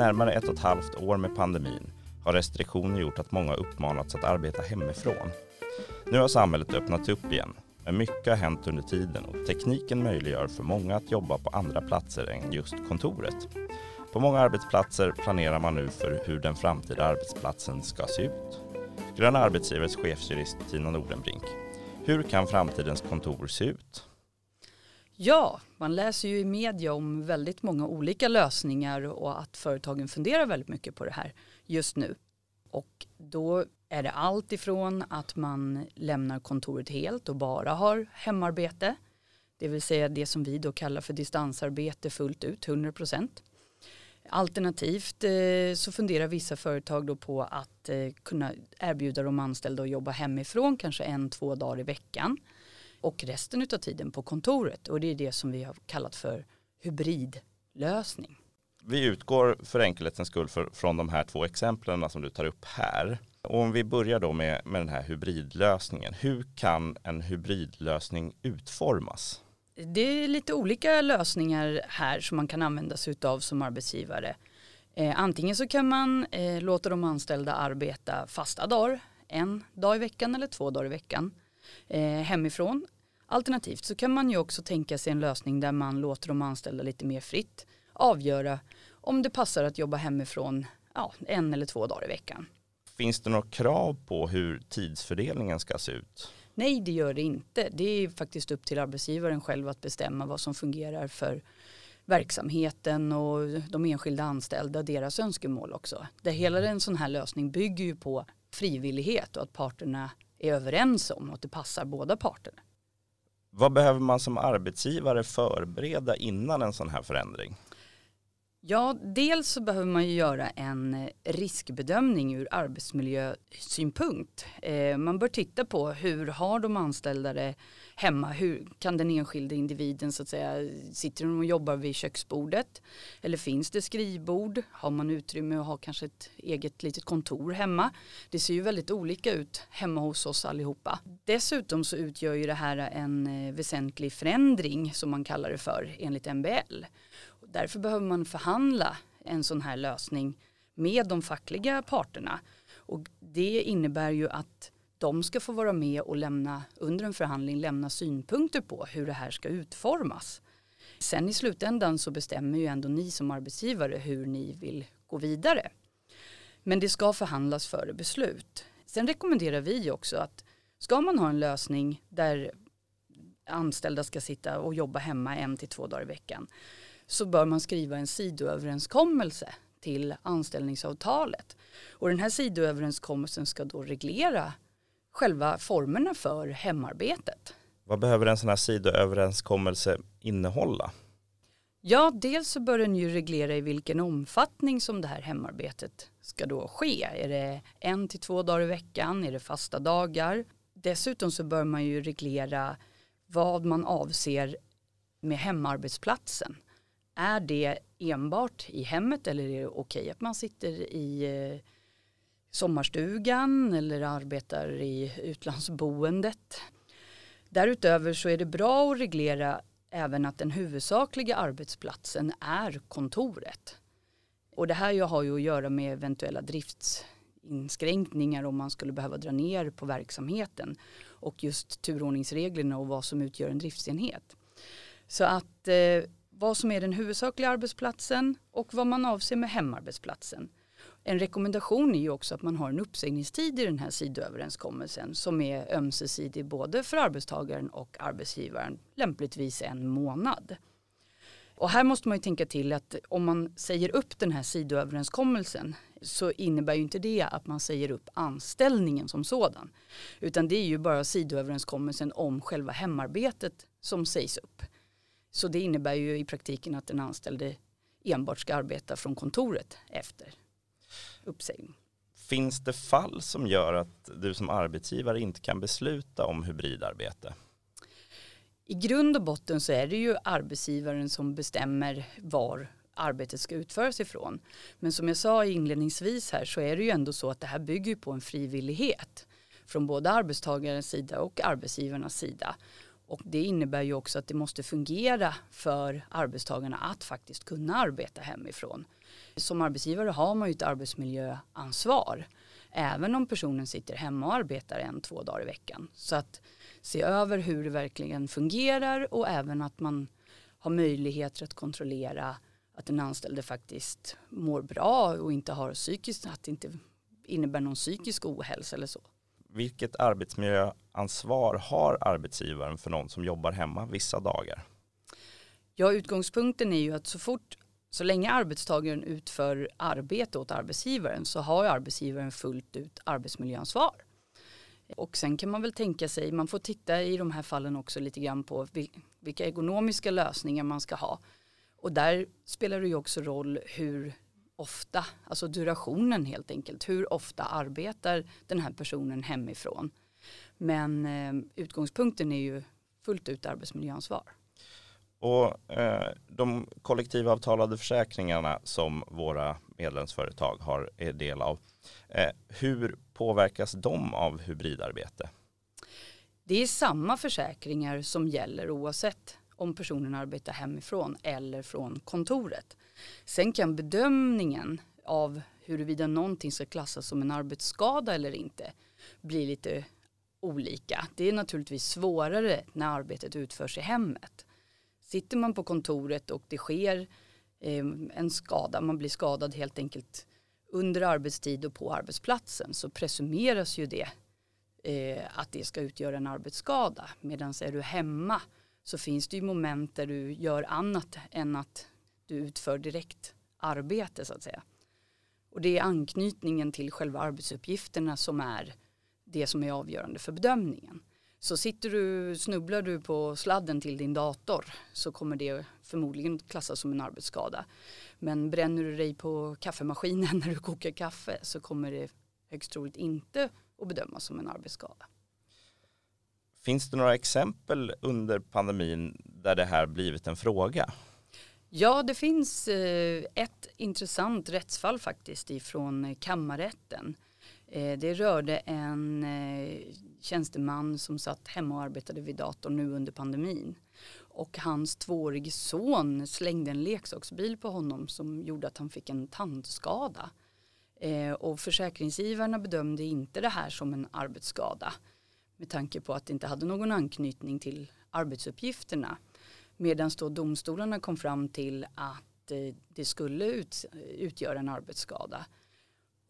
närmare ett och ett halvt år med pandemin har restriktioner gjort att många uppmanats att arbeta hemifrån. Nu har samhället öppnats upp igen, men mycket har hänt under tiden och tekniken möjliggör för många att jobba på andra platser än just kontoret. På många arbetsplatser planerar man nu för hur den framtida arbetsplatsen ska se ut. Gröna arbetsgivares chefsjurist Tina Nordenbrink. Hur kan framtidens kontor se ut? Ja, man läser ju i media om väldigt många olika lösningar och att företagen funderar väldigt mycket på det här just nu. Och då är det allt ifrån att man lämnar kontoret helt och bara har hemarbete, det vill säga det som vi då kallar för distansarbete fullt ut, 100 procent. Alternativt eh, så funderar vissa företag då på att eh, kunna erbjuda de anställda att jobba hemifrån kanske en, två dagar i veckan och resten av tiden på kontoret och det är det som vi har kallat för hybridlösning. Vi utgår för enkelhetens skull för, från de här två exemplen som du tar upp här. Och om vi börjar då med, med den här hybridlösningen. Hur kan en hybridlösning utformas? Det är lite olika lösningar här som man kan använda sig av som arbetsgivare. Eh, antingen så kan man eh, låta de anställda arbeta fasta dagar, en dag i veckan eller två dagar i veckan eh, hemifrån. Alternativt så kan man ju också tänka sig en lösning där man låter de anställda lite mer fritt avgöra om det passar att jobba hemifrån ja, en eller två dagar i veckan. Finns det några krav på hur tidsfördelningen ska se ut? Nej, det gör det inte. Det är faktiskt upp till arbetsgivaren själv att bestämma vad som fungerar för verksamheten och de enskilda anställda deras önskemål också. Det hela en sån här lösning bygger ju på frivillighet och att parterna är överens om och att det passar båda parterna. Vad behöver man som arbetsgivare förbereda innan en sån här förändring? Ja, dels så behöver man ju göra en eh, riskbedömning ur arbetsmiljösynpunkt. Eh, man bör titta på hur har de anställda det hemma? Hur kan den enskilde individen så att säga, sitter de och jobbar vid köksbordet? Eller finns det skrivbord? Har man utrymme att ha kanske ett eget litet kontor hemma? Det ser ju väldigt olika ut hemma hos oss allihopa. Dessutom så utgör ju det här en eh, väsentlig förändring som man kallar det för enligt MBL. Därför behöver man förhandla en sån här lösning med de fackliga parterna. Och det innebär ju att de ska få vara med och lämna under en förhandling lämna synpunkter på hur det här ska utformas. Sen i slutändan så bestämmer ju ändå ni som arbetsgivare hur ni vill gå vidare. Men det ska förhandlas före beslut. Sen rekommenderar vi också att ska man ha en lösning där anställda ska sitta och jobba hemma en till två dagar i veckan så bör man skriva en sidoöverenskommelse till anställningsavtalet. Och den här sidoöverenskommelsen ska då reglera själva formerna för hemarbetet. Vad behöver en sån här sidoöverenskommelse innehålla? Ja, dels så bör den ju reglera i vilken omfattning som det här hemarbetet ska då ske. Är det en till två dagar i veckan? Är det fasta dagar? Dessutom så bör man ju reglera vad man avser med hemarbetsplatsen. Är det enbart i hemmet eller är det okej att man sitter i eh, sommarstugan eller arbetar i utlandsboendet? Därutöver så är det bra att reglera även att den huvudsakliga arbetsplatsen är kontoret. Och det här har ju att göra med eventuella driftsinskränkningar om man skulle behöva dra ner på verksamheten och just turordningsreglerna och vad som utgör en driftsenhet. Så att eh, vad som är den huvudsakliga arbetsplatsen och vad man avser med hemarbetsplatsen. En rekommendation är ju också att man har en uppsägningstid i den här sidoöverenskommelsen som är ömsesidig både för arbetstagaren och arbetsgivaren, lämpligtvis en månad. Och här måste man ju tänka till att om man säger upp den här sidoöverenskommelsen så innebär ju inte det att man säger upp anställningen som sådan. Utan det är ju bara sidoöverenskommelsen om själva hemarbetet som sägs upp. Så det innebär ju i praktiken att den anställde enbart ska arbeta från kontoret efter uppsägning. Finns det fall som gör att du som arbetsgivare inte kan besluta om hybridarbete? I grund och botten så är det ju arbetsgivaren som bestämmer var arbetet ska utföras ifrån. Men som jag sa inledningsvis här så är det ju ändå så att det här bygger på en frivillighet från både arbetstagarens sida och arbetsgivarnas sida. Och det innebär ju också att det måste fungera för arbetstagarna att faktiskt kunna arbeta hemifrån. Som arbetsgivare har man ju ett arbetsmiljöansvar även om personen sitter hemma och arbetar en, två dagar i veckan. Så att se över hur det verkligen fungerar och även att man har möjligheter att kontrollera att den anställde faktiskt mår bra och inte har psykiskt, att det inte innebär någon psykisk ohälsa eller så. Vilket arbetsmiljö ansvar har arbetsgivaren för någon som jobbar hemma vissa dagar? Ja, utgångspunkten är ju att så fort, så länge arbetstagaren utför arbete åt arbetsgivaren så har arbetsgivaren fullt ut arbetsmiljöansvar. Och sen kan man väl tänka sig, man får titta i de här fallen också lite grann på vilka ekonomiska lösningar man ska ha. Och där spelar det ju också roll hur ofta, alltså durationen helt enkelt, hur ofta arbetar den här personen hemifrån. Men eh, utgångspunkten är ju fullt ut arbetsmiljöansvar. Och eh, de kollektivavtalade försäkringarna som våra medlemsföretag har är del av, eh, hur påverkas de av hybridarbete? Det är samma försäkringar som gäller oavsett om personen arbetar hemifrån eller från kontoret. Sen kan bedömningen av huruvida någonting ska klassas som en arbetsskada eller inte bli lite olika. Det är naturligtvis svårare när arbetet utförs i hemmet. Sitter man på kontoret och det sker eh, en skada, man blir skadad helt enkelt under arbetstid och på arbetsplatsen så presumeras ju det eh, att det ska utgöra en arbetsskada. Medan är du hemma så finns det ju moment där du gör annat än att du utför direkt arbete så att säga. Och det är anknytningen till själva arbetsuppgifterna som är det som är avgörande för bedömningen. Så sitter du, snubblar du på sladden till din dator så kommer det förmodligen klassas som en arbetsskada. Men bränner du dig på kaffemaskinen när du kokar kaffe så kommer det högst troligt inte att bedömas som en arbetsskada. Finns det några exempel under pandemin där det här blivit en fråga? Ja, det finns eh, ett intressant rättsfall faktiskt ifrån kammarrätten. Eh, det rörde en eh, tjänsteman som satt hemma och arbetade vid datorn nu under pandemin. Och hans tvåårige son slängde en leksaksbil på honom som gjorde att han fick en tandskada. Eh, och försäkringsgivarna bedömde inte det här som en arbetsskada med tanke på att det inte hade någon anknytning till arbetsuppgifterna. Medan då domstolarna kom fram till att det skulle ut, utgöra en arbetsskada.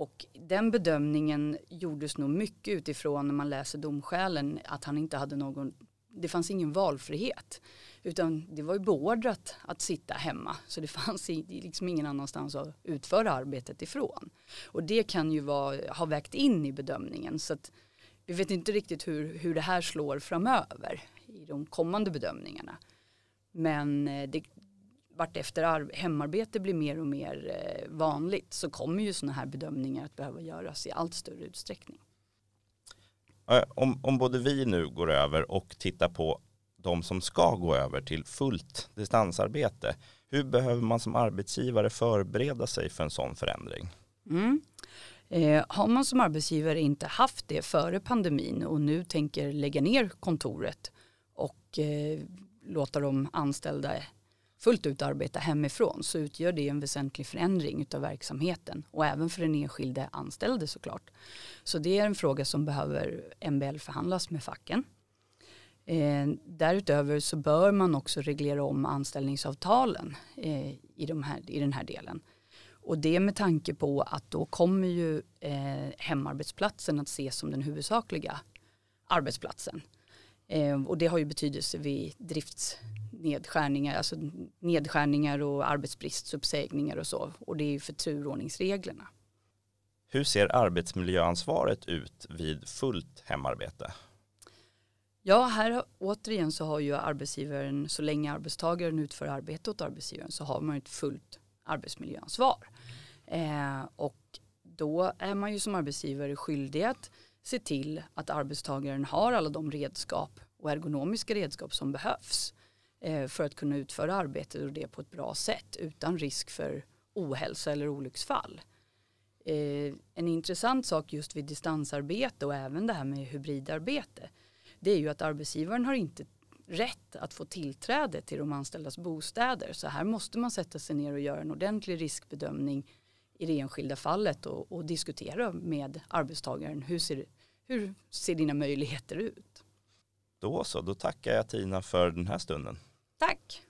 Och den bedömningen gjordes nog mycket utifrån när man läser domskälen att han inte hade någon, det fanns ingen valfrihet. Utan det var ju beordrat att sitta hemma. Så det fanns liksom ingen annanstans att utföra arbetet ifrån. Och det kan ju vara, ha vägt in i bedömningen. Så att vi vet inte riktigt hur, hur det här slår framöver i de kommande bedömningarna. Men eh, det, vartefter hemarbete blir mer och mer eh, vanligt så kommer ju sådana här bedömningar att behöva göras i allt större utsträckning. Om, om både vi nu går över och tittar på de som ska gå över till fullt distansarbete, hur behöver man som arbetsgivare förbereda sig för en sån förändring? Mm. Eh, har man som arbetsgivare inte haft det före pandemin och nu tänker lägga ner kontoret och eh, låta de anställda fullt ut arbeta hemifrån så utgör det en väsentlig förändring av verksamheten och även för den enskilde anställde såklart. Så det är en fråga som behöver MBL förhandlas med facken. Eh, därutöver så bör man också reglera om anställningsavtalen eh, i, de här, i den här delen. Och det med tanke på att då kommer ju eh, hemarbetsplatsen att ses som den huvudsakliga arbetsplatsen. Eh, och det har ju betydelse vid drifts driftsnedskärningar, alltså nedskärningar och arbetsbristuppsägningar och så. Och det är ju för turordningsreglerna. Hur ser arbetsmiljöansvaret ut vid fullt hemarbete? Ja, här återigen så har ju arbetsgivaren, så länge arbetstagaren utför arbete åt arbetsgivaren så har man ett fullt arbetsmiljöansvar. Eh, och då är man ju som arbetsgivare skyldig att se till att arbetstagaren har alla de redskap och ergonomiska redskap som behövs eh, Eh, för att kunna utföra arbetet och det på ett bra sätt utan risk för ohälsa eller olycksfall. Eh, en intressant sak just vid distansarbete och även det här med hybridarbete det är ju att arbetsgivaren har inte rätt att få tillträde till de anställdas bostäder. Så här måste man sätta sig ner och göra en ordentlig riskbedömning i det enskilda fallet och, och diskutera med arbetstagaren hur ser, hur ser dina möjligheter ut. Då så, då tackar jag Tina för den här stunden. Tack!